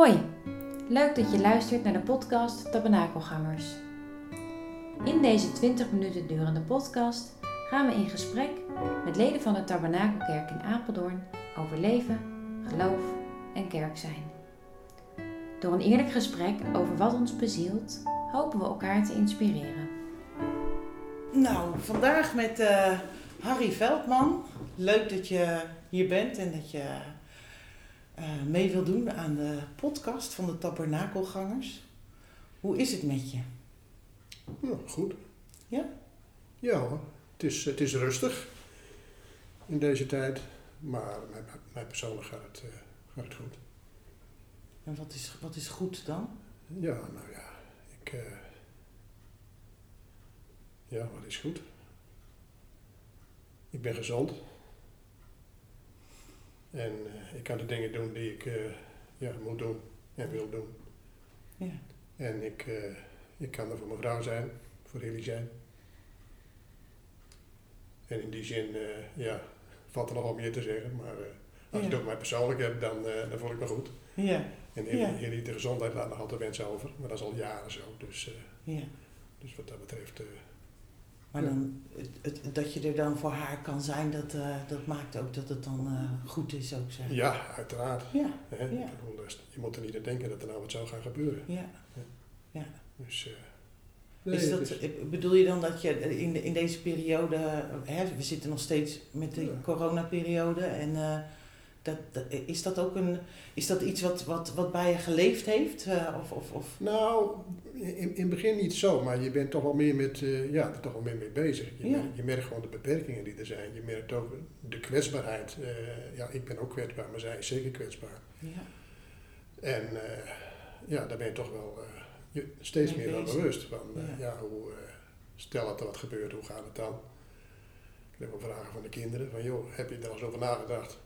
Hoi, leuk dat je luistert naar de podcast Tabernakelgangers. In deze 20 minuten durende podcast gaan we in gesprek met leden van de Tabernakelkerk in Apeldoorn over leven, geloof en kerk zijn. Door een eerlijk gesprek over wat ons bezielt, hopen we elkaar te inspireren. Nou, vandaag met eh, Harry Veldman. Leuk dat je hier bent en dat je mee wil doen aan de podcast van de Tabernakelgangers. Hoe is het met je? Ja, goed. Ja? Ja hoor. Het is, het is rustig in deze tijd, maar mij, mij persoonlijk gaat het, eh, gaat het goed. En wat is, wat is goed dan? Ja, nou ja, ik. eh, ja, wat is goed? Ik ben gezond. En eh, ik kan de dingen doen die ik eh, ja, moet doen en wil doen. Ja. En ik, eh, ik kan er voor mijn vrouw zijn, voor jullie zijn. En in die zin, ja, valt er nog wel meer te zeggen. Maar als je Ja. het ook mij persoonlijk hebt, dan, dan voel ik me goed. Ja, En Ja. jullie, de gezondheid laat nog altijd wensen over. Maar dat is al jaren zo. Dus, ja. dus wat dat betreft, Maar Ja. dan, het, het- dat je er dan voor haar kan zijn, dat, eh, dat maakt ook dat het dan eh, goed is ook, zeg. ja, uiteraard. Ja, Hè? Ja. Ik bedoel, dus je moet er niet aan denken dat er nou wat zou gaan gebeuren. ja. Dus, eh, nee, is dat, eh, bedoel je dan dat je in, de, in deze periode, hè, we zitten nog steeds met de Ja. coronaperiode en eh, dat, dat- is dat ook een, is dat iets wat, wat, wat bij je geleefd heeft? eh, of, of, of, Nou, in, in het begin niet zo, maar je bent toch wel meer met, eh, ja, toch wel meer mee bezig. Je, Ja. merkt, je merkt gewoon de beperkingen die er zijn. Je merkt ook de kwetsbaarheid. Eh, ja, ik ben ook kwetsbaar, maar zij is zeker kwetsbaar. ja, En ja, daar ben je toch wel je steeds Mee meer bezig. bewust. Van, Ja. ja. hoe, stel dat er wat gebeurt, hoe gaat het dan? Ik heb wel vragen van de kinderen, van joh, heb je er al eens over nagedacht?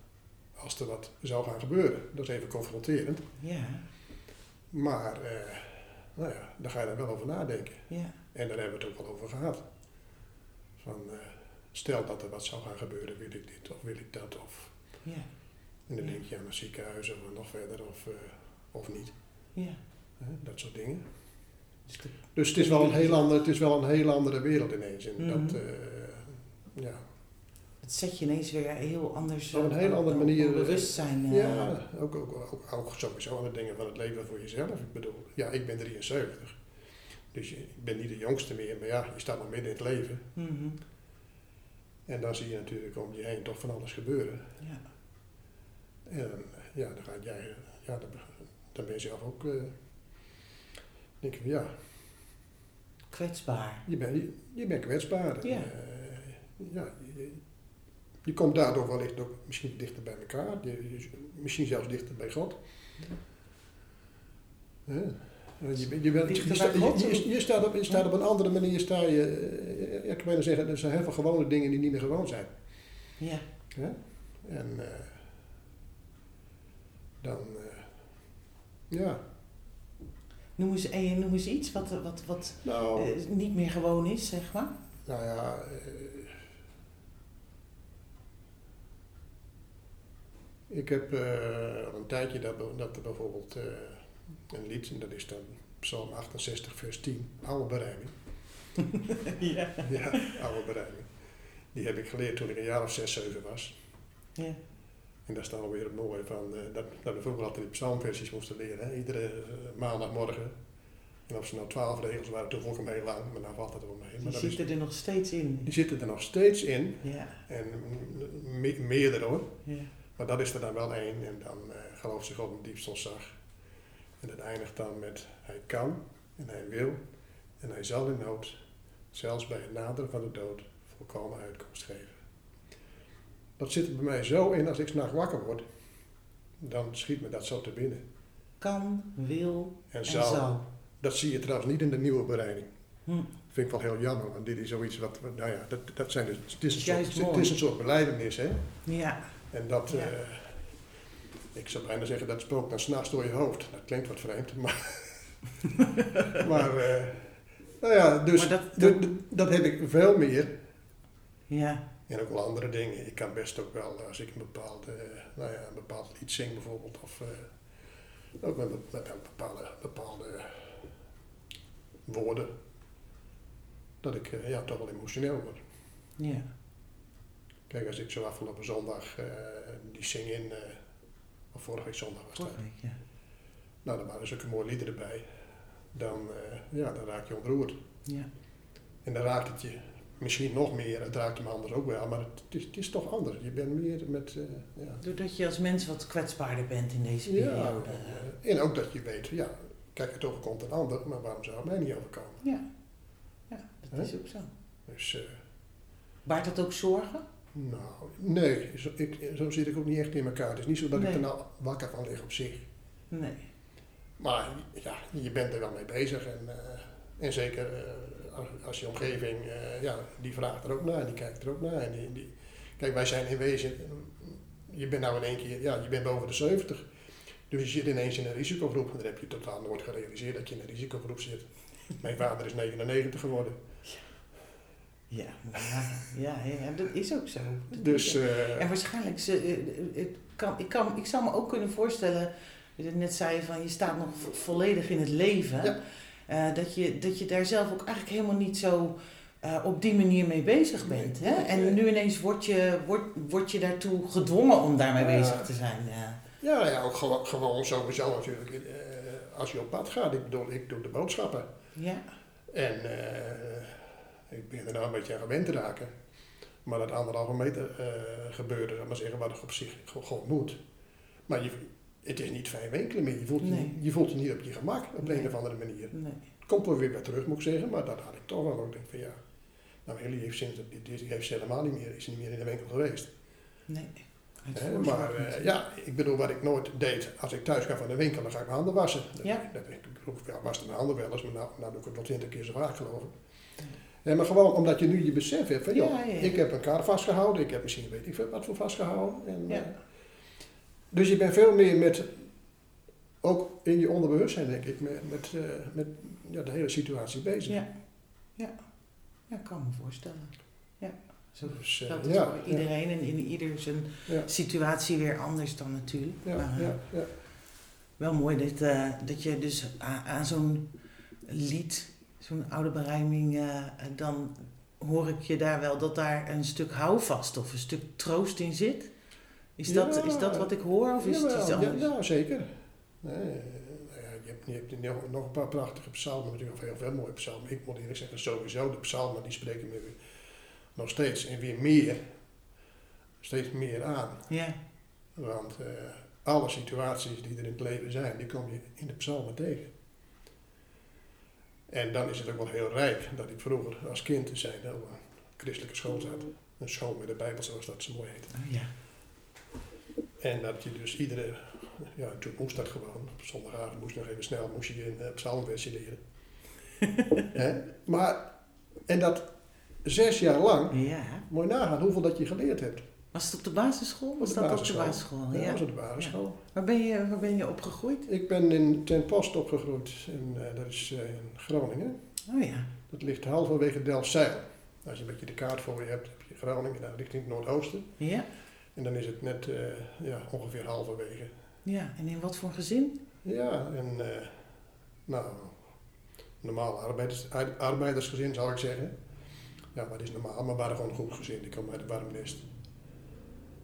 Als er wat zou gaan gebeuren. Dat is even confronterend. ja, Maar, eh, nou ja, daar ga je dan wel over nadenken. ja, En daar hebben we het ook wel over gehad. Van, eh, stel dat er wat zou gaan gebeuren, wil ik dit of wil ik dat? Of, ja, en dan Ja. denk je aan een ziekenhuis of nog verder of, eh, of niet. ja. Dat soort dingen. Dus de- Dus het is wel een heel, ander, het is wel een heel andere wereld ineens. En Mhm. dat, eh, ja. Het zet je ineens weer heel anders Op een eh, heel andere manier, eh, bewustzijn. eh, ja, ook, ook, ook, ook sowieso aan de dingen van het leven voor jezelf. Ik bedoel, ja, ik ben 73. Dus je, ik ben niet de jongste meer, maar ja, je staat nog midden in het leven. mhm, En dan zie je natuurlijk om je heen toch van alles gebeuren. ja. En ja, dan, ga jij, ja, dan, dan ben je zelf ook, eh, denk ik, ja, Kwetsbaar. je bent, je, bent kwetsbaar. En, Ja. ja, je, je komt daardoor wellicht ook misschien dichter bij elkaar, misschien zelfs dichter bij God. Je, je, bent- je, sta- je, staat op, je staat op een andere manier, sta je, eh, ik kan bijna zeggen, er zijn heel veel gewone dingen die niet meer gewoon zijn. Ja. En eh, dan, eh, ja, Noem eens, en noem eens iets wat, wat, wat nou, niet meer gewoon is, zeg maar. nou ja, ik heb eh, al een tijdje dat, dat er bijvoorbeeld eh, een lied, en dat is dan Psalm 68, vers 10, oude berijming. ja. Ja, oude berijming. Die heb ik geleerd toen ik een jaar of 6, 7 was. ja. En daar staan we weer het mooie van, eh, dat, dat we vroeger altijd die psalmversies moesten leren, hè? iedere eh, maandagmorgen. En of ze nou twaalf regels waren, toen vond ik hem heel lang, maar nou valt het er wel mee. Maar Die is, zitten er nog steeds in. die zitten er nog steeds in, Ja, en me- meerdere hoor. ja, Maar dat is er dan wel één, en dan eh gelooft zich God in diepst ontzag. En dat eindigt dan met, hij kan, en hij wil, en hij zal in nood, zelfs bij het naderen van de dood, volkomen uitkomst geven. Dat zit er bij mij zo in, als ik s'nachts wakker word, dan schiet me dat zo te binnen. kan, wil En en zal. zal. Dat zie je trouwens niet in de nieuwe bereiding. Hm. Vind ik wel heel jammer, want dit is zoiets wat, nou ja, dat, dat zijn dus, het is een soort, het is een soort beleidenis, hè. Ja, En dat, Ja. eh, ik zou bijna zeggen, dat spookt dan s'nachts door je hoofd. Dat klinkt wat vreemd, maar, maar eh, nou ja, dus dat, dat, dat heb ik veel meer. ja, En ook wel andere dingen. Ik kan best ook wel, als ik een bepaald, eh, nou ja, een bepaald lied zing bijvoorbeeld, of, eh, Ook met, met, bepaalde, bepaalde woorden. Dat ik eh, ja, toch wel emotioneel word. Ja. Kijk, als ik zo afgelopen zondag eh, die zing in, eh, of vorige week zondag was dat. Ja. Nou, dan waren zulke mooie liederen erbij. Dan, eh, ja, dan raak je ontroerd. Ja. En dan raakt het je misschien nog meer. Het raakt hem anders ook wel, maar het, is, het is toch anders. Je bent meer met, ja. Doordat je als mens wat kwetsbaarder bent in deze periode. en, en ook dat je weet, ja, kijk, het overkomt een ander, maar waarom zou het mij niet overkomen? Ja. Ja, dat is ook zo. Dus, Baart dat ook zorgen? Nou, nee, zo, ik, zo zit ik ook niet echt in elkaar. Het is niet zo dat ik er nou wakker van lig op zich. Nee. Maar ja, je bent er wel mee bezig. En, eh, en zeker eh, als, als je omgeving, eh, ja, die vraagt er ook naar, die kijkt er ook naar. En die, die, kijk, wij zijn in wezen, je bent nou in één keer, ja, je bent boven de 70. Dus je zit ineens in een risicogroep. En dan heb je totaal nooit gerealiseerd dat je in een risicogroep zit. Mijn vader is 99 geworden. Ja, ja, ja, ja, dat is ook zo. Dat Dus eh, en waarschijnlijk, ze, eh, het kan, ik, kan, ik zou me ook kunnen voorstellen, je net zei van je staat nog vo- volledig in het leven. Ja. Eh, dat, je, dat je daar zelf ook eigenlijk helemaal niet zo eh, op die manier mee bezig bent. Nee, Hè? nee, En nu ineens word je, word, word je daartoe gedwongen om daarmee bezig te zijn. Ja. ja, ja, ook gewoon, gewoon sowieso natuurlijk. eh, als je op pad gaat, ik bedoel, ik doe de boodschappen. Ja. En eh, ik begin er nou een beetje aan gewend te raken. Maar dat anderhalve meter zal ik maar zeggen, wat op zich gewoon, moet. Maar je, het is niet fijn winkelen meer. Je voelt, je, Nee. niet- je voelt je niet op je gemak op een Nee. of andere manier. Nee. Het komt wel weer bij terug, moet ik zeggen, maar dat had ik toch wel. Ik denk van ja, nou Hilly heeft sinds dit heeft ze helemaal niet meer, is niet meer in de winkel geweest. nee. Maar eh, ja, ik bedoel, wat ik nooit deed, als ik thuis ga van de winkel, dan ga ik mijn handen wassen. Dat, Ja. dat, ik ik ja, waste mijn handen wel eens, maar nou, nou doe ik het wel twintig keer zo vaak geloof ik. Ja, maar gewoon omdat je nu je besef hebt van, joh, Ja, ik heb een kar vastgehouden, ik heb misschien weet ik wat voor vastgehouden. En, eh, dus je bent veel meer met, ook in je onderbewustzijn denk ik, met, met, eh, met ja, de hele situatie bezig. Ja. Ja. Ja, ik kan me voorstellen. Ja. Zo Dus, eh, geldt het ja, voor ja. iedereen en in ieder zijn Ja. situatie weer anders dan natuurlijk. Ja, maar, ja, ja. Wel mooi dat, dat je dus aan, aan zo'n lied, zo'n oude berijming, eh, dan hoor ik je daar wel dat daar een stuk houvast of een stuk troost in zit. Is, dat, is dat wat ik hoor of is het iets anders? ja, zeker. Nee, nou ja, je hebt, je hebt nog, nog een paar prachtige psalmen, natuurlijk of heel veel mooie psalmen. Ik moet eerlijk zeggen, sowieso de psalmen die spreken me nog steeds en weer meer, steeds meer aan. Ja, Want eh, alle situaties die er in het leven zijn, die kom je in de psalmen tegen. En dan is het ook wel heel rijk dat ik vroeger als kind te zijn op een christelijke school zat. Een school met de Bijbel, zoals dat zo mooi heet. oh, ja. En dat je dus iedere, ja, toen moest dat gewoon. Op zondagavond moest je nog even snel, moest je een uh, psalmversie leren. Maar, en dat zes jaar lang, ja. mooi nagaan hoeveel dat je geleerd hebt. Was het op de basisschool? Was Op de dat basisschool. op de basisschool? Ja, Ja. was op de basisschool. Waar, ben je, waar ben je opgegroeid? Ik ben in Ten Post opgegroeid, en, eh, dat is eh, in Groningen. Oh ja. Dat ligt halverwege Delfzijl. Als je een beetje de kaart voor je hebt, heb je Groningen, daar ligt in het noordoosten. Ja. En dan is het net eh, ja, ongeveer halverwege. Ja, en in wat voor gezin? Ja, en nou, normaal arbeiders, ar- arbeidersgezin zou ik zeggen. Ja, wat is normaal, maar we waren gewoon een goed gezin. Ik kwam uit de warmnest.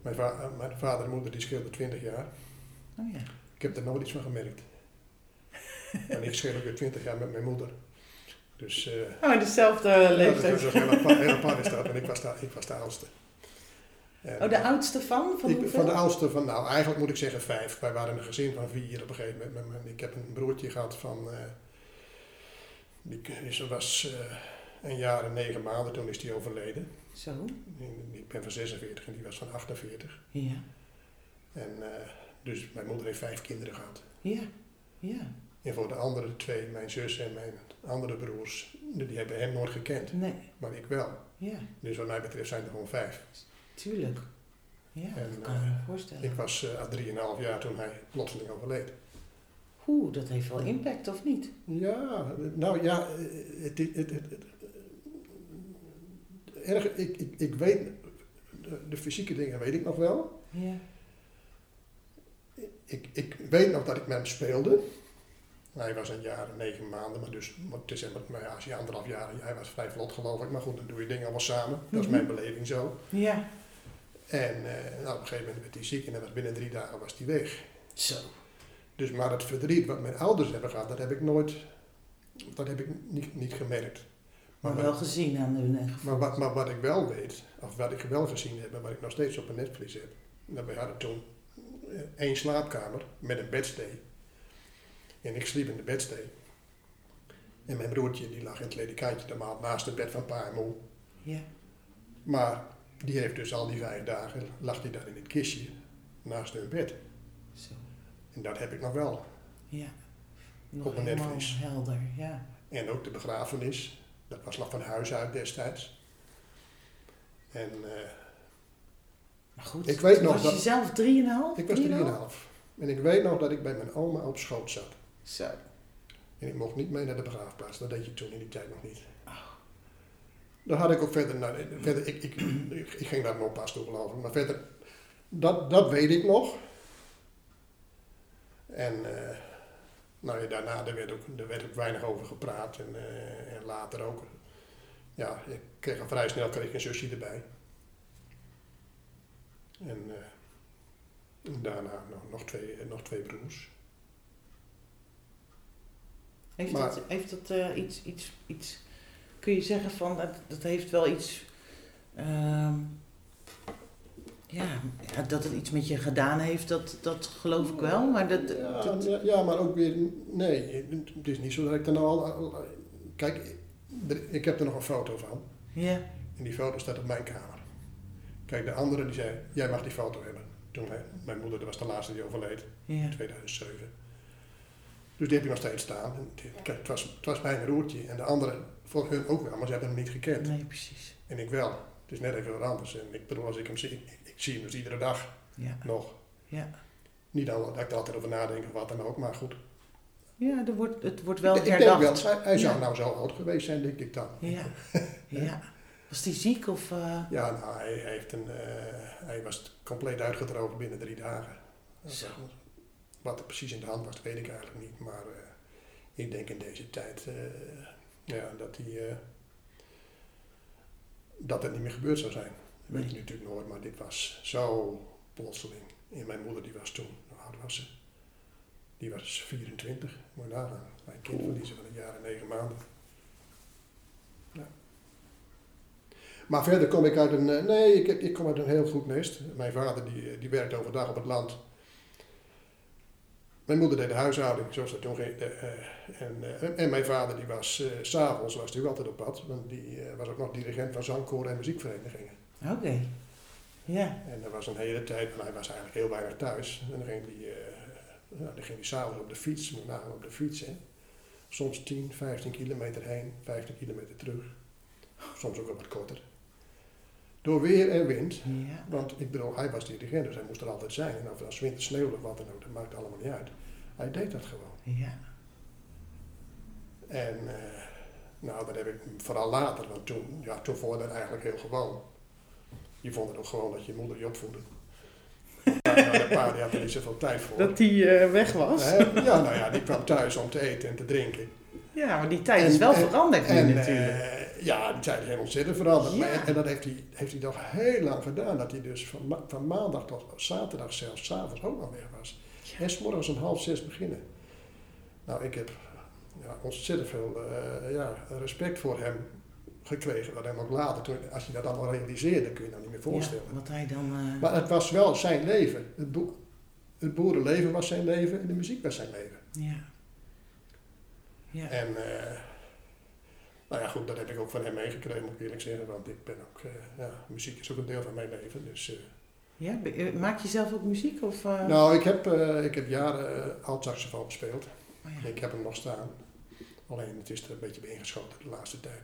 Mijn, va- eh, mijn vader en moeder die scheelden 20 jaar. Oh ja. Ik heb er nooit iets van gemerkt. en ik scheel ook weer 20 jaar met mijn moeder. Dus eh Oh, in dezelfde ja, dat leeftijd. is heel apart, heel apart is dat. En ik was de, ik was de oudste. En, Oh, de oudste van? Van ik, van de oudste van, nou eigenlijk moet ik zeggen vijf. Wij waren een gezin van vier op een gegeven moment. Met Ik heb een broertje gehad van, eh, die is, was eh, een jaar en negen maanden, toen is hij overleden. Zo. Ik ben van 46 en die was van 48. Ja. En eh, dus mijn moeder heeft vijf kinderen gehad. Ja. Ja. En voor de andere twee, mijn zus en mijn andere broers, die hebben hem nooit gekend. Nee. Maar ik wel. Ja. Dus wat mij betreft zijn er gewoon vijf. Tuurlijk. Ja, En, dat kan ik me eh, voorstellen. Ik was uh, 3,5 jaar toen hij plotseling overleed. Oeh, dat heeft wel impact, of niet? Ja, nou ja, eh, het, het- het- erg, ik, ik, ik weet, de, de fysieke dingen weet ik nog wel. Ja. ik, ik weet nog dat ik met hem speelde. Hij was een jaar en negen maanden, maar dus het is maar ja, als je anderhalf jaar, hij was vrij vlot geloof ik, maar goed, dan doe je dingen allemaal samen. Dat is Mhm. mijn beleving zo. Ja. En eh, nou, op een gegeven moment werd hij ziek en was binnen drie dagen was hij weg. Zo. Dus maar het verdriet wat mijn ouders hebben gehad, dat heb ik nooit, dat heb ik niet, niet gemerkt. Maar wel gezien aan hun eh, maar, wat, maar wat ik wel weet, of wat ik wel gezien heb en wat ik nog steeds op een netvlies heb, dat we hadden toen eh, één slaapkamer met een bedstee. En ik sliep in de bedstee. En mijn broertje die lag in het ledikantje normaal naast het bed van pa en moe. Ja. Maar die heeft dus al die vijf dagen, lag hij daar in het kistje naast hun bed. Zo. En dat heb ik nog wel. Ja. Nog Op een netvlies. helder, ja. En ook de begrafenis. Dat was nog van huis uit destijds. En eh, Maar goed, Ik weet nog was dat- je zelf 3,5? ik was 3,5. En ik weet nog dat ik bij mijn oma op schoot zat. Zo. En ik mocht niet mee naar de begraafplaats. Dat deed je toen in die tijd nog niet. Oh. Dan had ik ook verder... Naar, verder ik, ik, ik, ik ging naar een oppas toe geloof ik. Maar verder... Dat, dat weet ik nog. En... eh, nou ja, daarna er werd, ook, er werd ook weinig over gepraat. En, eh, en later ook. Ja, ik kreeg al vrij snel kreeg ik een zusje erbij. En... eh, en daarna nog, nog, twee, nog twee broers. Heeft Maar- dat, heeft dat eh, iets, iets, iets, kun je zeggen van, dat, dat heeft wel iets, ehm, ja, ja, dat het iets met je gedaan heeft, dat, dat geloof ik wel, maar dat, Ja, dat- ja, ja, maar ook weer, nee, het is niet zo dat ik er nou al, kijk, ik heb er nog een foto van. ja, En die foto staat op mijn kamer. Kijk, de andere die zei, jij mag die foto hebben. Toen mijn moeder, dat was de laatste die overleed, ja, in 2007. Dus die heb je nog steeds staan. Kijk, het, was, het was mijn roertje. En de andere, voor hun ook wel, maar ze hebben hem niet gekend. nee, precies, En ik wel. Het is net even wat anders. En ik bedoel, als ik hem zie, zie hem dus iedere dag ja, nog. ja. Niet al, dat ik er altijd over nadenk of wat dan ook, maar goed. Ja, er wordt, het wordt wel ik, ik denk wel, hij, hij zou nou zo oud geweest zijn, denk ik dan. Ja, ja. Was die ziek of, eh, Ja, nou, hij, hij heeft een, eh, hij was compleet uitgedroogd binnen drie dagen. Zo. Wat er precies in de hand was, weet ik eigenlijk niet. Maar eh, ik denk in deze tijd ja, dat, hij, dat het niet meer gebeurd zou zijn. Dat weet je natuurlijk nooit, maar dit was zo plotseling. En mijn moeder die was toen, hoe oud was ze? Die was 24, moet je nagaan. Mijn kind verliezen van een jaar en negen maanden. Ja. Maar verder kom ik uit een, eh, nee, ik, ik kom uit een heel goed nest. Mijn vader die, die werkte overdag op het land. Mijn moeder deed de huishouding, zoals dat toen ging. eh, eh, en, eh, en mijn vader die was, eh, s s'avonds was hij altijd op pad. Want die eh, was ook nog dirigent van zangkoren en muziekverenigingen. Oké, ja, En dat was een hele tijd, want hij was eigenlijk heel weinig thuis. En dan ging hij, eh, ja, dan ging hij s'avonds op de fiets, je nagaan op de fiets. Hè. Soms 10, 15 kilometer heen, 15 kilometer terug. Soms ook wel wat korter. Door weer en wind. ja, Want ik bedoel, hij was dirigent, dus hij moest er altijd zijn. En of het als winter sneeuwde of wat dan ook, dat maakt allemaal niet uit. Hij deed dat gewoon. ja, En eh, nou, dat heb ik vooral later, want toen, ja, toen vond ik dat eigenlijk heel gewoon. Je vond het ook gewoon dat je moeder je opvoedde. Ja, nou, de pa die had er niet zoveel tijd voor. dat die eh, weg was. Ja, nou ja, die kwam thuis om te eten en te drinken. Ja, maar die tijd En- is wel en- veranderd nu En natuurlijk. eh, ja, die tijd is heel ontzettend veranderd. Ja. Maar, en dat heeft hij, heeft hij nog heel lang gedaan. Dat hij dus van, ma- van maandag tot zaterdag zelfs, s'avonds ook nog weg was. En s'morgens om half zes beginnen. Nou, ik heb ja, ontzettend veel eh, ja, respect voor hem gekregen. Dat hem ook later, toen, als je dat allemaal realiseerde, kun je dat niet meer voorstellen. Ja, wat hij dan... eh, Maar het was wel zijn leven. Het, het boerenleven was zijn leven en de muziek was zijn leven. ja. Ja. En eh, nou ja, goed, dat heb ik ook van hem meegekregen, moet ik eerlijk zeggen. Want ik ben ook, eh, ja, muziek is ook een deel van mijn leven. Dus, ja, maak je zelf ook muziek? Of, nou, ik heb, ik heb jaren uh, alt saxofoon gespeeld. Oh, ja. Ik heb hem nog staan. Alleen het is er een beetje bij ingeschoten de laatste tijd.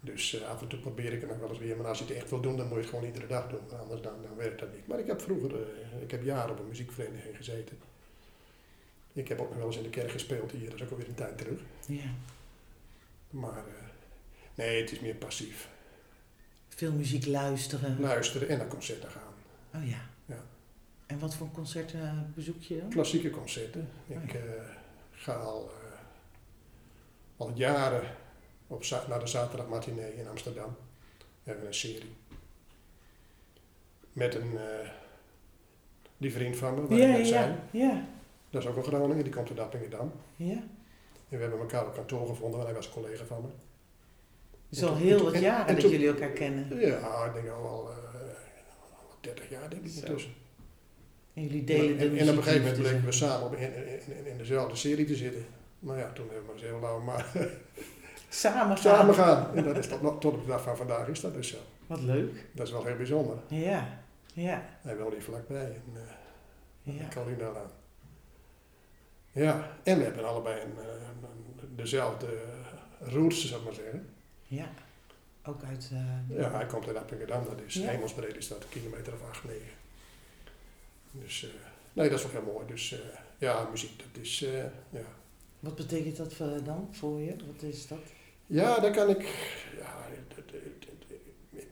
Dus eh, af en toe probeer ik het nog wel eens weer. Maar als je het echt wil doen, dan moet je het gewoon iedere dag doen. Anders dan, dan werkt dat niet. Maar ik heb vroeger, eh, ik heb jaren op een muziekvereniging gezeten. Ik heb ook nog wel eens in de kerk gespeeld hier. Dat is ook alweer een tijd terug. ja. Maar eh, nee, het is meer passief. Veel muziek luisteren. Luisteren en naar concerten gaan. Oh ja. Ja. En wat voor concerten bezoek je dan? Klassieke concerten. Oh Ik ja. eh, ga al, al jaren op naar de zaterdagmatinee in Amsterdam. We hebben een serie. Met een, eh, die vriend van me, waar ja, ik net zei. ja, ja, Dat is ook een Groningen, die komt uit Appingedam. ja. En we hebben elkaar op kantoor gevonden, want hij was een collega van me. Het is al heel wat en- jaren en dat toen- jullie elkaar kennen. Ja, ik denk al wel eh, 30 jaar denk ik Zo. intussen. En jullie delen de en, en op een gegeven moment bleken we samen in, in, in dezelfde serie te zitten. Maar ja, toen hebben we eens heel lang maar Samen gaan. samen gaan. En dat is tot, tot op de dag van vandaag is dat dus zo. Wat leuk. Dat is wel heel bijzonder. Ja, ja, Hij woont hier vlakbij en uh, ja. ik kan hier nou aan. Ja, en we hebben allebei een, eh, een- dezelfde roots, zou ik maar zeggen. Ja, ook uit... eh, Ja, hij komt uit Appingedam, dat is Ja. hemelsbreed is dat, een kilometer of 8, 9. Dus, nee, dat is wel heel mooi. Dus ja, muziek, dat is, ja. Wat betekent dat dan voor je? Wat is dat? Ja, daar kan ik, ja,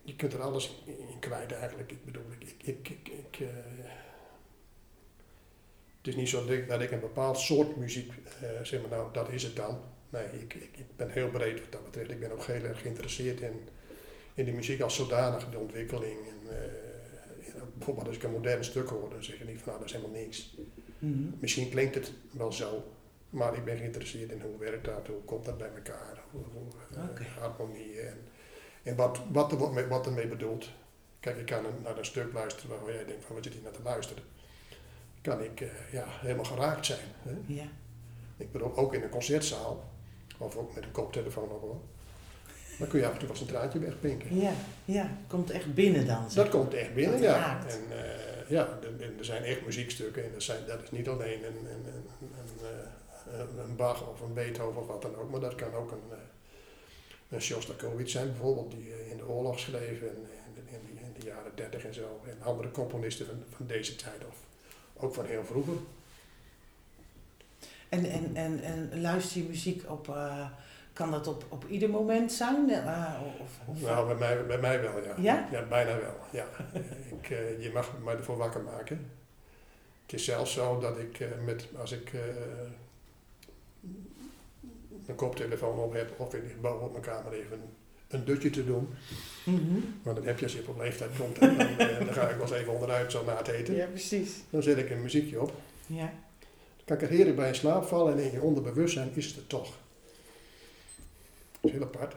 je kunt er alles in kwijt eigenlijk. Ik bedoel, ik, ik, ik, ik, eh, het is niet zo dat ik, een bepaald soort muziek, eh, zeg maar nou, dat is het dan. Nee, ik, ik, ik ben heel breed wat dat betreft. Ik ben ook heel erg geïnteresseerd in, in de muziek als zodanig, de ontwikkeling. En, eh, bijvoorbeeld als ik een modern stuk hoor, dan zeg je niet van nou, dat is helemaal niks. Mhm. Misschien klinkt het wel zo, maar ik ben geïnteresseerd in hoe werkt dat, hoe komt dat bij elkaar, hoe, hoe, eh, harmonie en, en wat, wat, er, wat ermee bedoeld. Kijk, ik kan naar een stuk luisteren waarvan jij denkt van wat zit hier naar te luisteren. Kan ik eh, ja, helemaal geraakt zijn. Hè? Ja, Ik bedoel, ook in een concertzaal, of ook met een koptelefoon op hoor. Dan kun je af en toe wel een traantje wegpinken. ja, ja. Komt echt binnen dan. Dat komt echt binnen, Dat ja. raakt. En eh, ja, en- en er zijn echt muziekstukken en dat, zijn, dat is niet alleen een, een, een Bach of een Beethoven of wat dan ook, maar dat kan ook een, eh, een Shostakovich zijn bijvoorbeeld, die eh, in de oorlog schreef en in, in, in, in de jaren 30 en zo. En andere componisten van, van deze tijd of ook van heel vroeger. En, en, en, en luister je muziek op... eh, kan dat op, op ieder moment zijn? Eh, of, of, Nou, bij mij, bij mij wel, ja. Ja? bijna wel, ja. ik, eh, je mag mij ervoor wakker maken. Het is zelfs zo dat ik, eh, met, als ik eh, een koptelefoon op heb of in boven op mijn kamer even een dutje te doen. Mhm. Want dan heb je als je op leeftijd komt, en dan, eh, dan ga ik wel eens even onderuit zo na het eten. Ja, precies. Dan zet ik een muziekje op. Ja. Dan kan ik er heerlijk bij in slaap vallen en in je onderbewustzijn is het er toch. Dat is heel apart.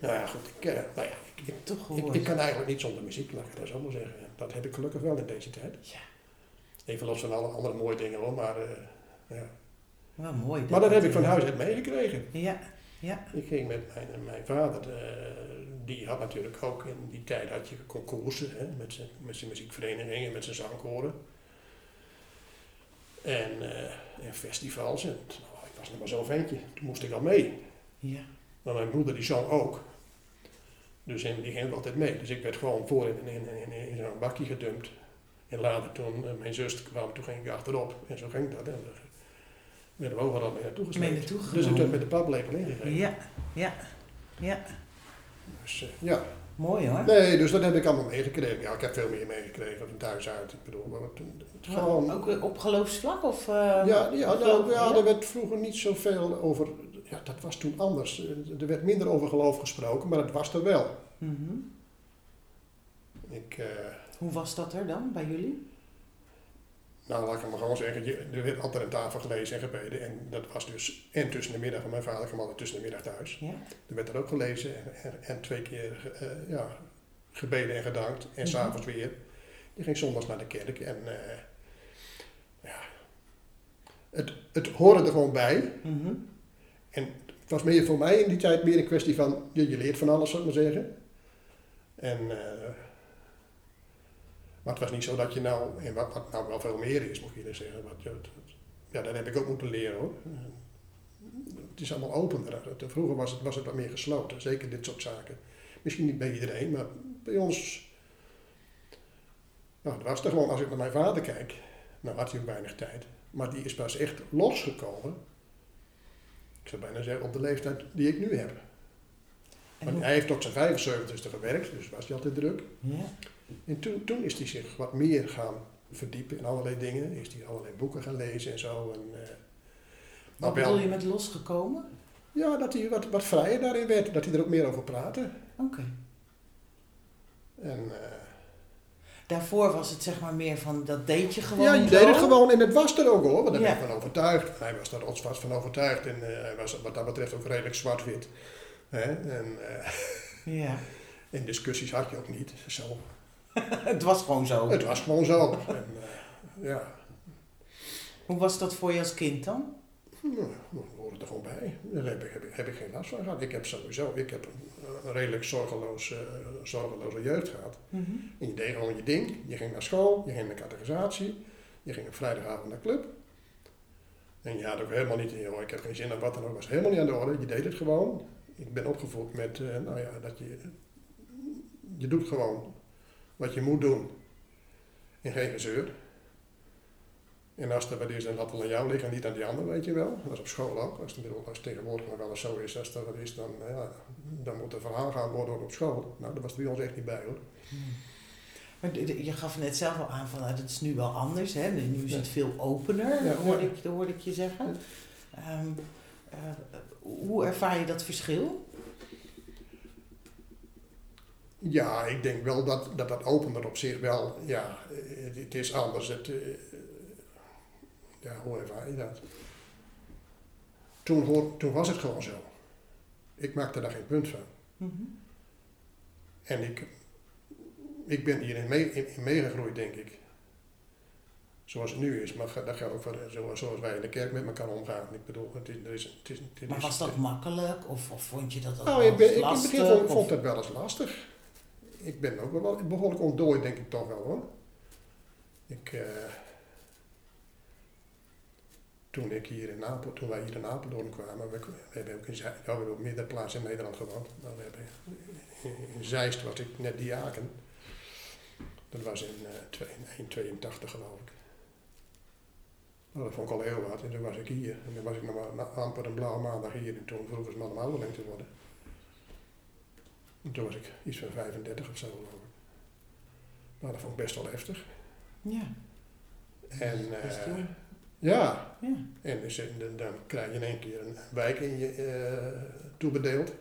Nou ja, goed. Ik, eh, nou ja, ik, Toch ik kan eigenlijk niet zonder muziek, laat ik dat zo maar zeggen. Dat heb ik gelukkig wel in deze tijd. Ja. Even los van alle andere mooie dingen hoor, maar, eh, ja. Wel mooi. maar dat heb ik van huis uit meegekregen. Ja, ja. Ik ging met mijn, mijn vader, eh, die had natuurlijk ook in die tijd had je concoursen hè, met zijn met muziekverenigingen, met zijn zangkoren. En, eh, en festivals. En, nou, ik was nog maar zo'n ventje, toen moest ik al mee. Ja. Maar mijn moeder die zong ook. Dus die ging ook altijd mee. Dus ik werd gewoon voor in, in, in, in, in zo'n bakje gedumpt. En later toen eh, mijn zus kwam, toen ging ik achterop. En zo ging dat. En werden we overal mee naartoe naartoe Dus ik werd met de paplepel ingegeven. Ja, ja, ja. Dus, eh, ja. Mooi hoor. Nee, dus dat heb ik allemaal meegekregen. Ja, ik heb veel meer meegekregen van thuis uit. Ik bedoel, maar het, gewoon... Ook op geloofsvlak of... eh, ja, ja, nou, ja, er werd vroeger niet zoveel over... Ja, dat was toen anders. Eh, Er werd minder over geloof gesproken, maar het was er wel. Mhm. Ik... eh, Hoe was dat er dan bij jullie? Nou, laat ik maar gewoon zeggen, er werd altijd aan tafel gelezen en gebeden. En dat was dus en tussen de middag, want mijn vader kwam altijd tussen de middag thuis. Ja. Er werd er ook gelezen en, en, en twee keer eh, ja, gebeden en gedankt. En Mhm. s'avonds weer. Je ging zondags naar de kerk en eh, ja, het, het hoorde er gewoon bij. Mhm. En het was meer voor mij in die tijd meer een kwestie van, je, je leert van alles, zou ik maar zeggen. En, eh, maar het was niet zo dat je nou, en wat, nou wel veel meer is, moet je eerlijk zeggen. Wat, ja, dat heb ik ook moeten leren hoor. Het is allemaal opener. Vroeger was het, was het wat meer gesloten, zeker dit soort zaken. Misschien niet bij iedereen, maar bij ons. Nou, het was er gewoon, als ik naar mijn vader kijk, nou had hij ook weinig tijd. Maar die is pas echt losgekomen ik zou bijna zeggen, op de leeftijd die ik nu heb. Want hoe- hij heeft tot zijn 75ste gewerkt, dus was hij altijd druk. Ja. En toen, toen is hij zich wat meer gaan verdiepen in allerlei dingen. Is hij allerlei boeken gaan lezen en zo. En, eh, Wat maar wel- bedoel je met losgekomen? Ja, dat hij wat, wat vrijer daarin werd. Dat hij er ook meer over praatte. Oké. En, eh, Daarvoor was het zeg maar meer van, dat deed je gewoon ja, je deed het gewoon en het was er ook hoor. Want daar Ja. ben ik van overtuigd. Hij was daar rotsvast van overtuigd. En eh, hij was wat dat betreft ook redelijk zwart-wit. Hè? En eh, Ja. in discussies had je ook niet. Zo. het was gewoon zo. Het was gewoon zo. En, eh, ja, Hoe was dat voor je als kind dan? Nou, dan hoort het er gewoon bij. Daar heb ik, heb, ik, heb ik geen last van gehad. Ik heb sowieso ik heb een, een redelijk zorgeloos, zorgeloze jeugd gehad. En je deed gewoon je ding. Je ging naar school, je ging naar categorisatie, je ging op vrijdagavond naar club. En je had ook helemaal niet, joh, ik heb geen zin in wat dan ook, was helemaal niet aan de orde. Je deed het gewoon. Ik ben opgevoed met, eh, nou ja, dat je, je doet gewoon wat je moet doen. En geen gezeur. En als er wat is, dan laat het aan jou liggen en niet aan die ander, weet je wel. Dat is op school ook. Als het, als het tegenwoordig nog wel eens zo is, als er wat is, dan, eh, ja, dan moet er verhaal gaan worden op school. Nou, dat was er bij ons echt niet bij hoor. Maar d- d- je gaf net zelf al aan van, nou, het is nu wel anders. Hè? Nu is het veel opener, Ja, hoorde, ja. Ik, hoorde ik je zeggen. Ehm, eh, hoe ervaar je dat verschil? Ja, ik denk wel dat dat, dat opener op zich wel, ja, het, het is anders. Het, eh, ja, hoe ervaar je dat? Toen, hoor, toen was het gewoon zo. Ik maakte daar geen punt van. Mhm. En ik, ik ben hierin mee, in, in meegegroeid, denk ik. Zoals het nu is, maar dat geldt ook voor eh, zo- zoals wij in de kerk met elkaar omgaan. Ik bedoel, het is, er is, het is, het Maar was dat makkelijk of, of vond je dat ook Nou, ik, ben, ik in het lastig? begin vond, het wel eens lastig. Ik ben ook wel behoorlijk ontdooid, denk ik toch wel hoor. Ik, eh, toen, ik hier in Apel, toen wij hier in Apeldoorn kwamen, we, we hebben ook in Zij- ja, we hebben op meerdere plaatsen in Nederland gewoond. Maar we hebben, in, Zeist was ik net diaken. Dat was in eh, twee- in 82 geloof ik. Nou, dat vond ik al heel wat. En toen was ik hier. En dan was ik nog maar amper een blauwe maandag hier. En toen vroegen ze me om ouderling te worden. En toen was ik iets van 35 of zo geloof ik. Nou, dat vond ik best wel heftig. Ja, En best eh, ja, ja. en dus, eh, dan, dan krijg je in één keer een wijk in je eh, toebedeeld.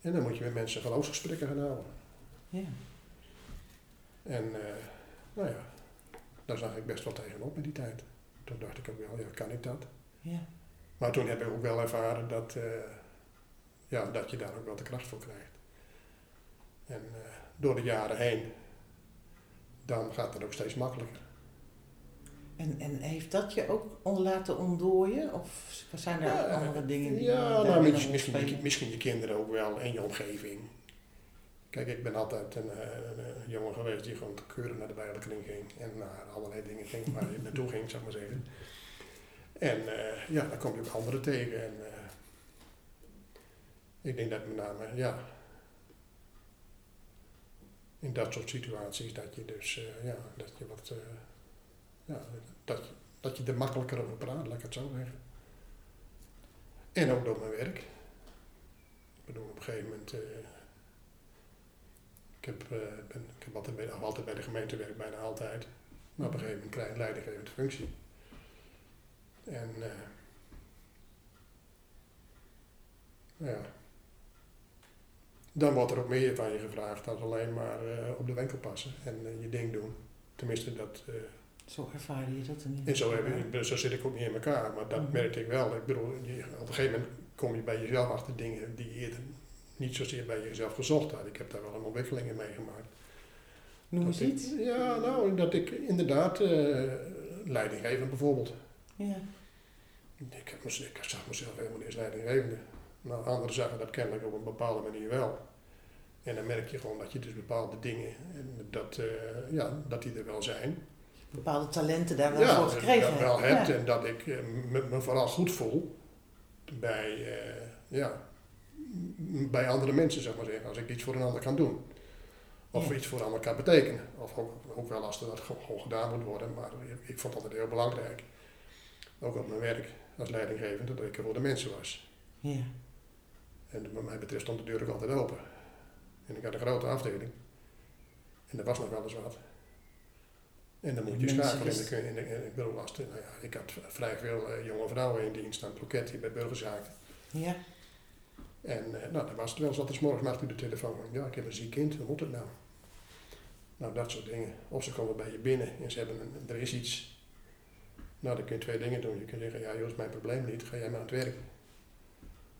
En dan moet je met mensen geloofsgesprekken gaan houden. ja. En nou ja, daar zag ik best wel tegenop in die tijd. Toen dacht ik ook wel, ja, kan ik dat? ja. Maar toen heb ik ook wel ervaren dat, eh, ja, dat je daar ook wel de kracht voor krijgt. En eh, door de jaren heen, dan gaat het ook steeds makkelijker. En, en heeft dat je ook laten ontdooien? Of zijn er Ja, andere dingen die Ja, nou, misschien, misschien, misschien je kinderen ook wel en je omgeving. Kijk, ik ben altijd een, eh, een, eh, jongen geweest die gewoon keurig naar de Bijbelkring ging en naar allerlei dingen ging waar je naartoe ging, zou ik maar zeggen. En eh, ja, dan kom je ook anderen tegen. En, eh, ik denk dat met name, ja, in dat soort situaties dat je dus, eh, ja, dat je wat, eh, ja, dat, dat je er makkelijker over praat, laat ik het zo zeggen. En ook door mijn werk. Ik bedoel, op een gegeven moment, eh, ik, heb, eh, ben, ik heb altijd bij, altijd bij de gemeente gewerkt, bijna altijd. Maar op een gegeven moment krijg je een leidinggevende functie. En, nou ja, dan wordt er ook meer van je gevraagd dan alleen maar eh, op de winkel passen en je ding doen. Tenminste, dat, Zo ervaarde je dat ieder en zo, heb ik, ik zo zit ik ook niet in elkaar, maar dat Mhm. merkte ik wel. Ik bedoel, je- op een gegeven moment kom je bij jezelf achter dingen die je eerder niet zozeer bij jezelf gezocht had. Ik heb daar wel een ontwikkeling in meegemaakt. Noem eens iets. Ja, nou, dat ik inderdaad, eh leidinggevend bijvoorbeeld. Ja. Ik, heb, ik zag mezelf helemaal niet als leidinggevende. Nou, anderen zagen dat kennelijk op een bepaalde manier wel. En dan merk je gewoon dat je dus bepaalde dingen, en dat, eh, ja, dat die er wel zijn. Bepaalde talenten daar wel ja, voor dat gekregen ik dat wel hebt. hebt Ja. en dat ik eh, me, me vooral goed voel bij, ja, bij andere mensen, zeg maar zeggen. Als ik iets voor een ander kan doen. Of Ja. iets voor een ander kan betekenen. Of ook, ook wel als er dat ge- gewoon gedaan moet worden. Maar ik, ik vond dat heel belangrijk. Ook op mijn werk als leidinggevende, dat ik er voor de mensen was. Ja. En wat mij betreft stond de deur ook altijd open. En ik had een grote afdeling. En er was nog wel eens wat. En dan moet je schakelen. En kun je, en, en- ik bedoel, als nou ja, ik had vrij veel eh, jonge vrouwen in dienst aan het loket hier bij burgerzaken. Ja. En eh, nou, dan was het wel eens altijd 's morgens achter de telefoon. Ja, ik heb een ziek kind, hoe moet het nou? Nou, dat soort dingen. Of ze komen bij je binnen en ze hebben een, er is iets. Nou, dan kun je twee dingen doen. Je kunt zeggen, ja joh, is mijn probleem niet, ga jij maar aan het werk.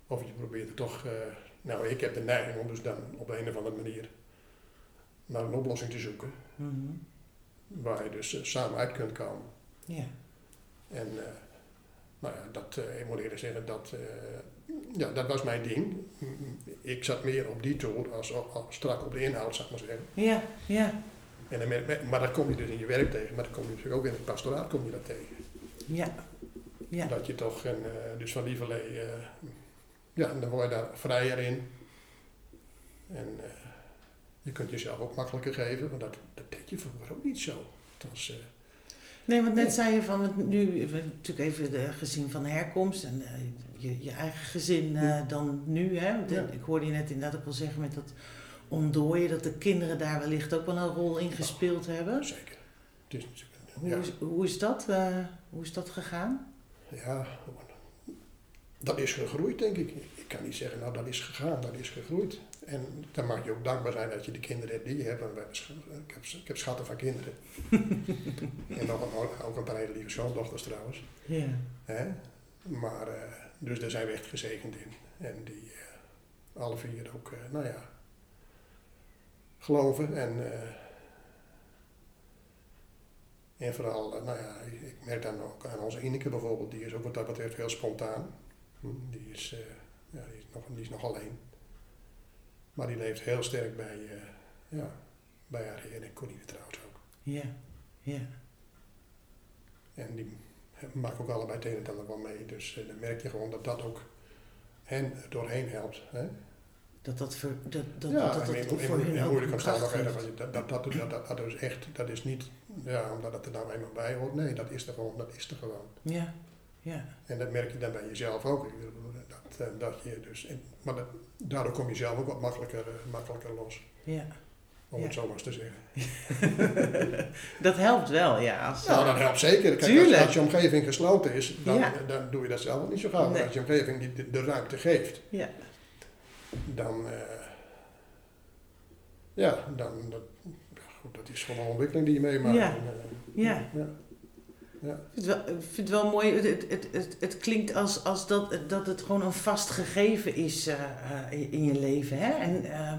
Of je probeert er toch, eh, nou ik heb de neiging om dus dan op een of andere manier naar een oplossing te zoeken. Mhm. Waar je dus eh, samen uit kunt komen. Ja. En nou ja, dat, ik moet eerlijk zeggen, dat, ja, dat was mijn ding. Ik zat meer op die toer als, als strak op de inhoud, zou ik maar zeggen. Ja, ja, En dan merk- maar dat kom je dus in je werk tegen, maar dat kom je natuurlijk ook in het pastoraat kom je dat tegen. ja. Ja. Dat je toch, een, eh, dus van lieverlee, eh ja, dan word je daar vrijer in. En eh, je kunt jezelf ook makkelijker geven, want dat, dat deed je vroeger ook niet zo. Het was, Nee, want net zei je van, want nu we hebben natuurlijk even de gezin van herkomst en eh, je, je eigen gezin eh, dan nu. Hè? Want, Ja. Ik hoorde je net inderdaad ook wel zeggen met dat ontdooien, dat de kinderen daar wellicht ook wel een rol in gespeeld hebben. zeker. Het natuurlijk, Hoe, is, hoe, is, dat, eh, hoe is dat gegaan? Ja, dat is gegroeid, denk ik. Ik kan niet zeggen, nou dat is gegaan, dat is gegroeid. En dan mag je ook dankbaar zijn dat je de kinderen hebt die je hebt. Ik heb, ik heb schatten van kinderen. en nog een, ook een paar hele lieve schoondochters trouwens. Ja. Hè? Maar, eh, dus daar zijn we echt gezegend in. En die eh, alle vier ook, eh, nou ja, geloven. En, en vooral, nou ja, ik, ik merk dan ook aan onze Ineke bijvoorbeeld, die is ook wat dat betreft heel spontaan. Die is, eh, ja, die is, nog, die is nog alleen. Maar die leeft heel sterk bij, eh, ja, bij haar en Corine trouwens ook. Ja, ja. En die maken ook allebei het een en ander wel mee. Dus eh, dan merk je gewoon dat dat ook hen doorheen helpt. Hè? Dat dat voor, dat, dat, ja, dat, dat, dat voor hun een kracht omstandigheden. geeft. want Dat, dat, dat, dat, dat, dat is echt, dat is niet ja, omdat het er nou eenmaal bij hoort. Nee, dat is er gewoon. Dat is er gewoon. Ja, ja, En dat merk je dan bij jezelf ook. Dat, eh, dat je dus, en, maar dat, daardoor kom je zelf ook wat makkelijker, eh, makkelijker los. ja. Om Ja. het zo maar eens te zeggen. dat helpt wel, ja. Als, Nou, eh, dat helpt zeker. Kijk, als, je omgeving gesloten is, dan, Ja. dan doe je dat zelf niet zo gauw. Maar Nee. als je omgeving die de, de ruimte geeft, Ja. dan, eh, ja, dan, dat, goed, dat is gewoon een ontwikkeling die je meemaakt. Ja. En, Ja. Ja. Ik vind het wel, ik vind het wel mooi. Het, het, het, het, klinkt als, als dat, dat het gewoon een vast gegeven is eh, eh, in je leven. Hè? En, eh,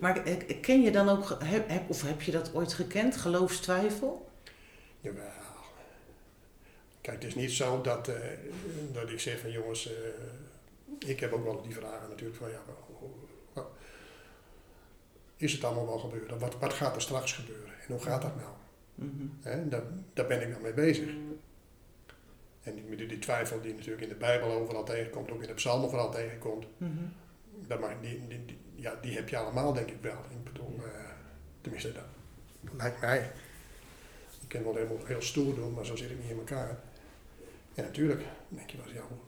maar ken je dan ook, heb, heb- of heb je dat ooit gekend, geloofstwijfel? Jawel. Kijk, het is niet zo dat, eh, dat ik zeg van jongens, ik heb ook wel die vragen natuurlijk van ja, is het allemaal wel gebeuren? Wat, wat gaat er straks gebeuren? En hoe gaat dat nou? Mhm. Hè, daar, daar ben ik dan mee bezig. En die, die, twijfel die natuurlijk in de Bijbel overal tegenkomt, ook in de psalmen vooral tegenkomt, Mhm. dat mag, die, die, die- ja, die heb je allemaal denk ik wel. Ik bedoel, eh, tenminste dat lijkt mij. Ik kan wel helemaal heel stoer doen, maar zo zit ik niet in elkaar. En natuurlijk denk je wel, ja, hoe,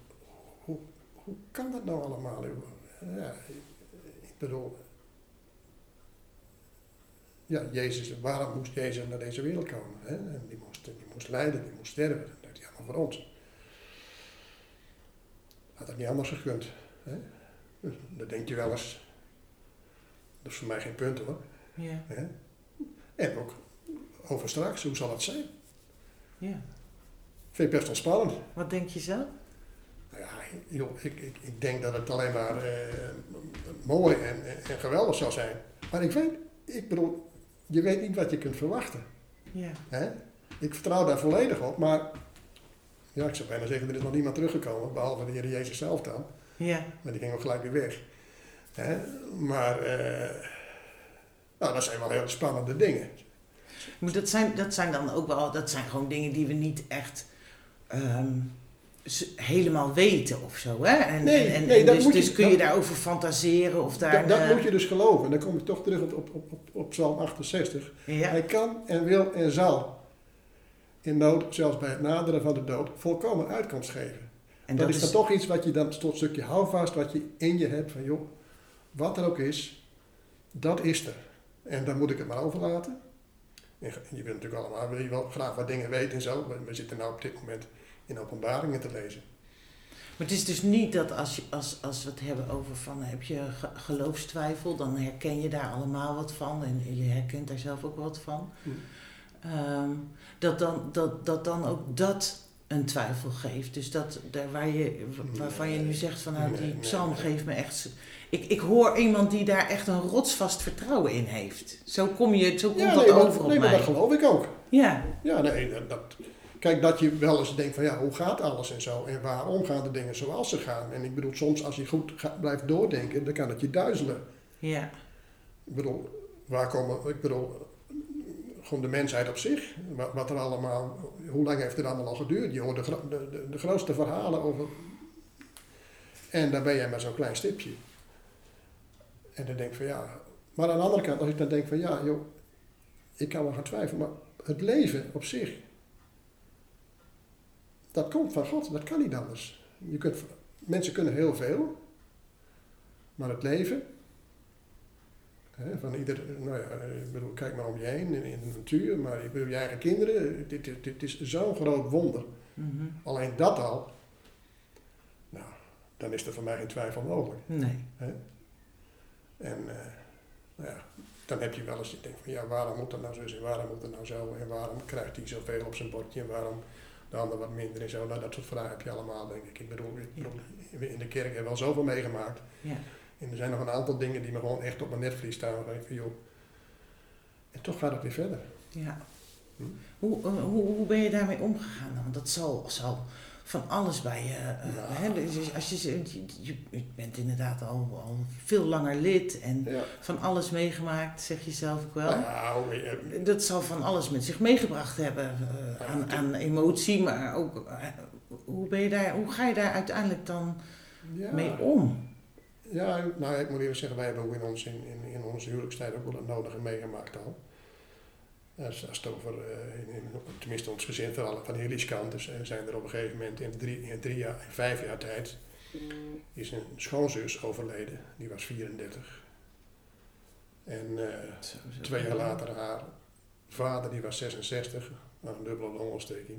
hoe, hoe kan dat nou allemaal? Ja, ik bedoel, ja, Jezus, waarom moest Jezus naar deze wereld komen? Hè? En die, moest, die moest lijden, die moest sterven. Dat deed hij allemaal voor ons. Had dat niet anders gekund. Hè? Dus Dat denk je wel eens. Dat is voor mij geen punt hoor. Ja, Hè? En ook over straks, hoe zal het zijn? ja. Vind ik best wel spannend. Wat denk je zelf? Nou ja, joh, ik, ik, ik denk dat het alleen maar eh, mooi en, en, en geweldig zal zijn. Maar ik weet, ik bedoel, je weet niet wat je kunt verwachten. Ja, Hè? Ik vertrouw daar volledig op, maar ja, ik zou bijna zeggen, er is nog niemand teruggekomen, behalve de Heer Jezus zelf dan. ja, Maar die ging ook gelijk weer weg. Hè? Maar, eh, nou, dat zijn wel hele spannende dingen. maar dat zijn, dat zijn dan ook wel, dat zijn gewoon dingen die we niet echt ehm, helemaal weten of zo. Hè? En, Nee, en, en, nee, en dus, moet je- dus kun je daarover fantaseren of daar. Dat, dat eh, moet je dus geloven. En dan kom ik toch terug op, op, op, op, Psalm 68. Ja, Hij kan en wil en zal in nood, zelfs bij het naderen van de dood, volkomen uitkomst geven. en dat, is dan toch iets wat je dan tot een stukje houvast, wat je in je hebt van joh, wat er ook is, dat is er. En dan moet ik het maar overlaten. En je wilt natuurlijk allemaal wil je wel graag wat dingen weten en zo. We zitten nou op dit moment in openbaringen te lezen. Maar het is dus niet dat als, je, als, als we het hebben over van heb je ge- geloofstwijfel, dan herken je daar allemaal wat van en je herkent daar zelf ook wat van. Hm. Ehm, dat, dan, dat, dat dan ook dat een twijfel geeft. Dus dat daar waar je, waarvan je nu zegt van nou die psalm geeft me echt... Ik, ik hoor iemand die daar echt een rotsvast vertrouwen in heeft. Zo, kom je, zo komt dat nee, maar- over op nee, maar mij. dat geloof ik ook. Ja, Ja, nee, dat, dat- kijk, dat je wel eens denkt van ja, hoe gaat alles en zo. En waarom gaan de dingen zoals ze gaan. En ik bedoel, soms als je goed blijft doordenken, dan kan het je duizelen. ja, Ik bedoel, waar komen, ik bedoel, gewoon de mensheid op zich. Wat, wat er allemaal, hoe lang heeft het allemaal al geduurd? Je hoort de, gro- de, de, de grootste verhalen over. En dan ben jij maar zo'n klein stipje. En dan denk ik van ja. Maar aan de andere kant, als ik dan denk van ja, joh, ik kan wel gaan twijfelen, maar het leven op zich, dat komt van God, dat kan niet anders. Je kunt, mensen kunnen heel veel, maar het leven, Hè, van ieder, nou ja, ik bedoel, kijk maar om je heen in, in de natuur, maar je, bedoel, je eigen kinderen, dit, dit, dit is zo'n groot wonder. mhm. Alleen dat al, nou, dan is er voor mij geen twijfel mogelijk. nee. Hè? En eh, nou ja, dan heb je wel eens, je denkt van ja, waarom moet dat nou zo en waarom moet dat nou zo en waarom krijgt hij zoveel op zijn bordje en waarom de ander wat minder en zo. Nou, dat soort vragen heb je allemaal, denk ik. Ik bedoel, ik bedoel, in de kerk hebben we al zoveel meegemaakt. Ja. En er zijn nog een aantal dingen die me gewoon echt op mijn netvlies staan. Van, joh. En toch gaat het weer verder. Ja. Hm? Hoe, eh, hoe, hoe ben je daarmee omgegaan dan? Want dat zal, zal van alles bij je. eh, Ja. hè, dus als je, je, bent inderdaad al, al veel langer lid en Ja. van alles meegemaakt, zeg je zelf ook wel. Nou, eh, Dat zal van alles met zich meegebracht hebben eh, aan, aan emotie, maar ook hoe, ben je daar, hoe ga je daar uiteindelijk dan mee om? Ja, nou ik moet eerlijk zeggen, wij hebben ook in, ons, in, in, in onze huwelijkstijd ook wel het nodige meegemaakt al. Als, als het over, eh, in, in, tenminste ons gezin, vooral van Hilly's kant, dus, eh, zijn er op een gegeven moment in drie, in drie jaar, in vijf jaar tijd, is een schoonzus overleden, die was 34. En eh, twee jaar later haar vader, die was 66, aan een dubbele longontsteking.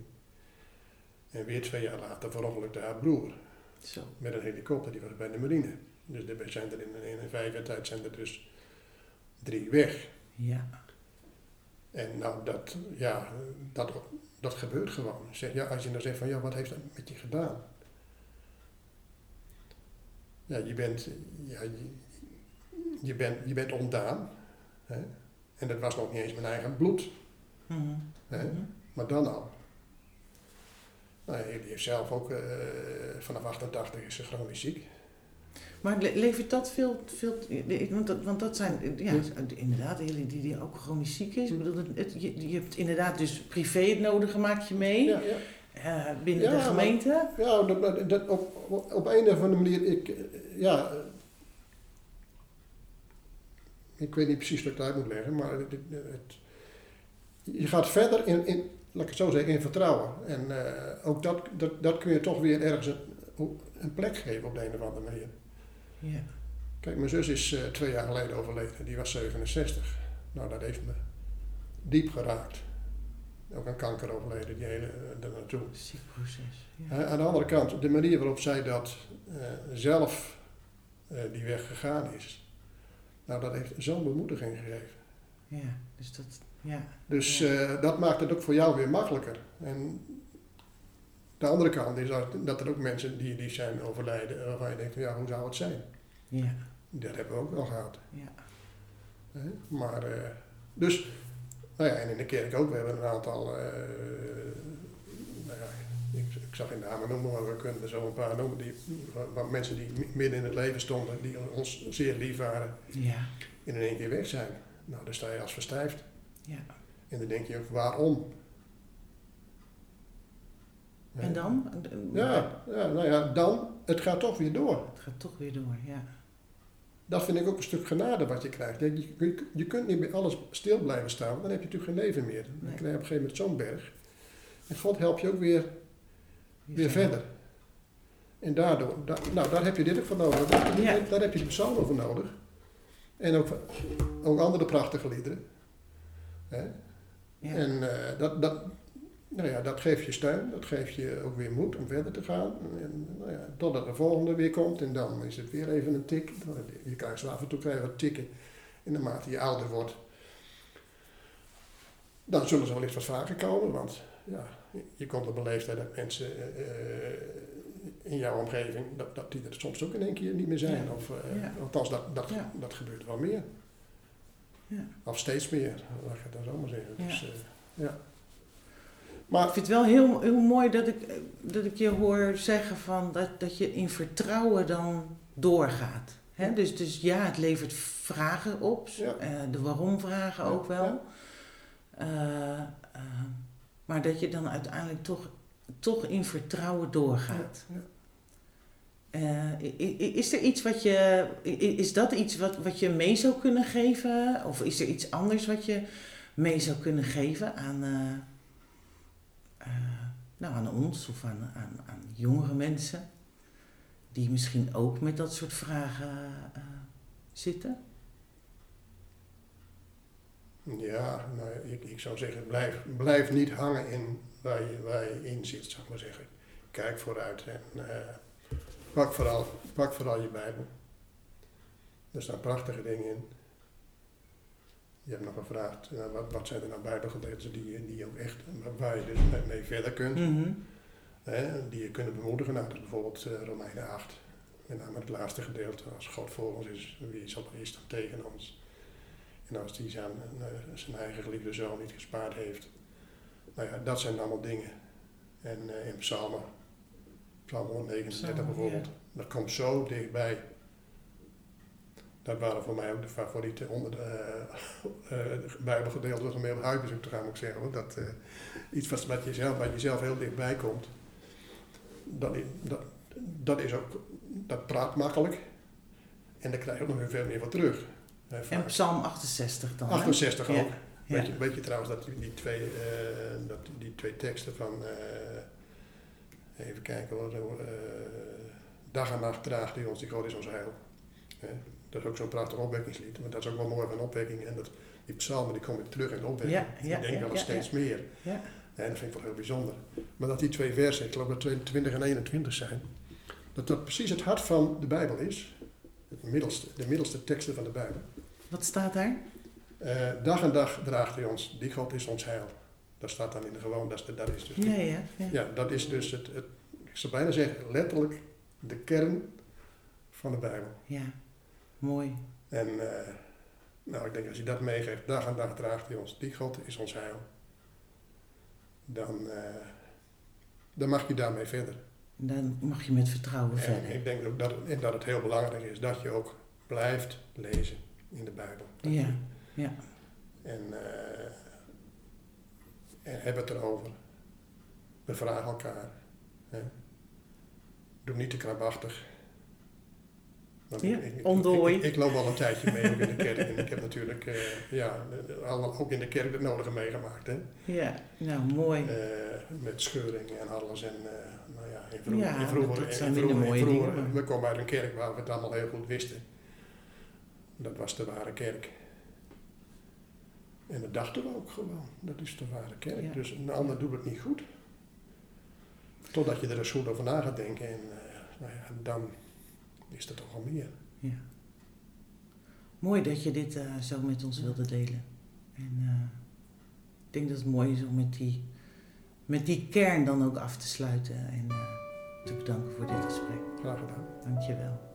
En weer twee jaar later verongelukte haar broer Zo. met een helikopter, die was bij de marine. Dus er zijn er in, in vijf jaar tijd zijn er dus drie weg. Ja. En nou, dat, ja, dat, dat gebeurt gewoon. Zeg, ja, als je dan zegt van, ja, wat heeft dat met je gedaan? Ja, je bent, ja, je, je bent, je bent ontdaan. Hè? En dat was nog niet eens mijn eigen bloed. Mhm. Hè? Mhm. Maar dan al. Nou, die heeft zelf ook, eh, vanaf 88 is ze chronisch ziek. Maar le- levert dat veel, veel want, dat, want dat zijn, ja, inderdaad, die, die, die ook chronisch ziek is. Ik bedoel, het, het- je, je hebt inderdaad dus privé het nodige maak je mee Ja, ja. eh, binnen Ja, de maar- gemeente. Ja, dat, dat- op, op, een of andere manier, ik, eh, ja, eh, ik weet niet precies wat ik het uit moet leggen, maar het, je gaat verder in, in, laat ik het zo zeggen, in vertrouwen. En ook dat, dat, dat kun je toch weer ergens een, een plek geven op de een of andere manier. Ja. Kijk, mijn zus is eh, twee jaar geleden overleden, die was 67. Nou, dat heeft me diep geraakt. Ook aan kanker overleden, die hele, uh, daar naartoe. Ziek proces. Ja. Hè, aan de andere kant, de manier waarop zij dat eh, zelf eh, die weg gegaan is, nou dat heeft zo'n bemoediging gegeven. ja, dus dat, ja. Dus Ja. eh, dat maakt het ook voor jou weer makkelijker. En de andere kant is dat, dat er ook mensen die, die zijn overlijden, waarvan je denkt van ja, hoe zou het zijn? Ja, Dat hebben we ook wel gehad. ja. Maar, eh, dus, nou ja, en in de kerk ook, we hebben een aantal, eh, nou ja, ik, ik zag in namen noemen, maar we kunnen er zo een paar noemen, die, mensen die mi- midden in het leven stonden, die ons zeer lief waren, Ja, in één keer weg zijn. Nou, dan sta je als verstijfd. ja. En dan denk je ook, waarom? En dan? Ja, ja, nou ja, dan, het gaat toch weer door. Het gaat toch weer door, ja. Dat vind ik ook een stuk genade wat je krijgt. Je, je, je kunt niet bij alles stil blijven staan, want dan heb je natuurlijk geen leven meer. Dan Nee. krijg je op een gegeven moment zo'n berg. En God helpt je ook weer, weer verder. En daardoor, da- nou, daar heb je dit ook voor nodig. Daar, heb je- Ja. daar heb je de psalmen voor nodig. En ook, ook andere prachtige liederen. Hè? Ja. En eh, dat, dat, nou ja, dat geeft je steun, dat geeft je ook weer moed om verder te gaan. En, nou ja, totdat de volgende weer komt en dan is het weer even een tik. Je krijgt zo af en toe krijg je wat tikken. En naarmate je ouder wordt, dan zullen ze wellicht wat vaker komen. Want ja, je komt op een leeftijd dat mensen eh, in jouw omgeving, dat, dat die er soms ook in één keer niet meer zijn. Ja. Of, eh, Ja. Althans, dat, dat, Ja. dat gebeurt wel meer. Ja. Of steeds meer, laat ik het dan zo maar zeggen. Dus, eh, ja. Ik Maar vind het wel heel, heel mooi dat ik, dat ik je hoor zeggen van dat, dat je in vertrouwen dan doorgaat. Hè? Dus, dus ja, het levert vragen op, Ja. eh, de waarom-vragen ook wel. Eh, eh, maar dat je dan uiteindelijk toch, toch in vertrouwen doorgaat. Eh, is er iets wat je, is dat iets wat, wat je mee zou kunnen geven? Of is er iets anders wat je mee zou kunnen geven aan, eh, eh, nou, aan ons of aan, aan, aan jongere mensen? Die misschien ook met dat soort vragen eh, zitten? Ja, nou, ik, ik zou zeggen, blijf, blijf niet hangen in waar je, waar je in zit, zou ik maar zeggen. Kijk vooruit en eh, pak, vooral, pak vooral je Bijbel. Er staan prachtige dingen in. Je hebt nog gevraagd, eh, wat, wat zijn er nou Bijbelgedeelten die, die ook echt, waar je dus mee, mee verder kunt. Mhm. Hè, die je kunnen bemoedigen. Nou, dat is bijvoorbeeld eh, Romeinen 8. Met name het laatste gedeelte. Als God voor ons is, wie zal er is dan tegen ons? En als die zijn, eh, zijn eigen geliefde zoon niet gespaard heeft. Nou ja, dat zijn allemaal dingen. En eh, in Psalmen, Psalm 139 Psalmen, bijvoorbeeld, ja. dat komt zo dichtbij. Dat waren voor mij ook de favorieten onder de eh, eh, Bijbelgedeelte. was om heel huidbezoek te gaan, moet ik zeggen. hoor. Dat, eh, iets wat, wat, jezelf, wat jezelf heel dichtbij komt. Dat, dat, dat is ook, dat praat makkelijk. En daar krijg je ook nog veel meer voor terug. Hè, En. Psalm 68 dan? hè? 68 Ja. ook. Ja. Weet, je, weet je trouwens dat die, twee, eh, dat die twee teksten van, eh, even kijken hoor, eh, dag en nacht draagt hij ons, die God is ons heil. Hè, dat is ook zo'n prachtig opwekkingslied, maar dat is ook wel mooi van opwekking. En dat, die psalmen die komen terug in de opwekking. Ja, ja, ik denk ja, wel eens steeds meer. Ja. En dat vind ik wel heel bijzonder. Maar dat die twee versen, ik geloof dat 20 en 21 zijn, dat dat precies het hart van de Bijbel is. Het middelste, de middelste teksten van de Bijbel. Wat staat daar? Eh, dag en dag draagt hij ons, die God is ons heil. Dat staat dan in de gewoon, dat dat is dus de- Ja, ja. ja. ja, dat is dus het, het, ik zou bijna zeggen, letterlijk de kern van de Bijbel. Ja, mooi. En eh, nou, ik denk als je dat meegeeft, dag en dag draagt hij ons, die God is ons heil. Dan, eh, dan mag je daarmee verder. Dan mag je met vertrouwen En verder. ik denk ook dat, het- en dat het heel belangrijk is dat je ook blijft lezen in de Bijbel. Dat Ja, je- ja. En, eh en heb het erover. Bevraag elkaar. Hè. Doe niet te krampachtig. Ja, ik, ik, ontdooi. Ik, ik loop al een tijdje mee ook in de kerk. En ik heb natuurlijk eh, ja, al- ook in de kerk het nodige meegemaakt. Hè. Ja, nou mooi. Eh, met scheuring en alles. En, eh, nou ja, in vroeger, Ja, in vroeger, dat in zijn vroeger- minder mooie in vroeger- dingen, maar- We komen uit een kerk waar we het allemaal heel goed wisten. Dat was de ware kerk. En dat dachten we ook gewoon. Dat is de ware kerk. Ja. Dus een ander doet het niet goed. Totdat je er eens goed over na gaat denken. En nou ja, dan is er toch al meer. Ja. Mooi dat je dit eh, zo met ons wilde delen. En eh, ik denk dat het mooi is om met die, met die kern dan ook af te sluiten en eh, te bedanken voor dit gesprek. Graag gedaan. Dank je wel.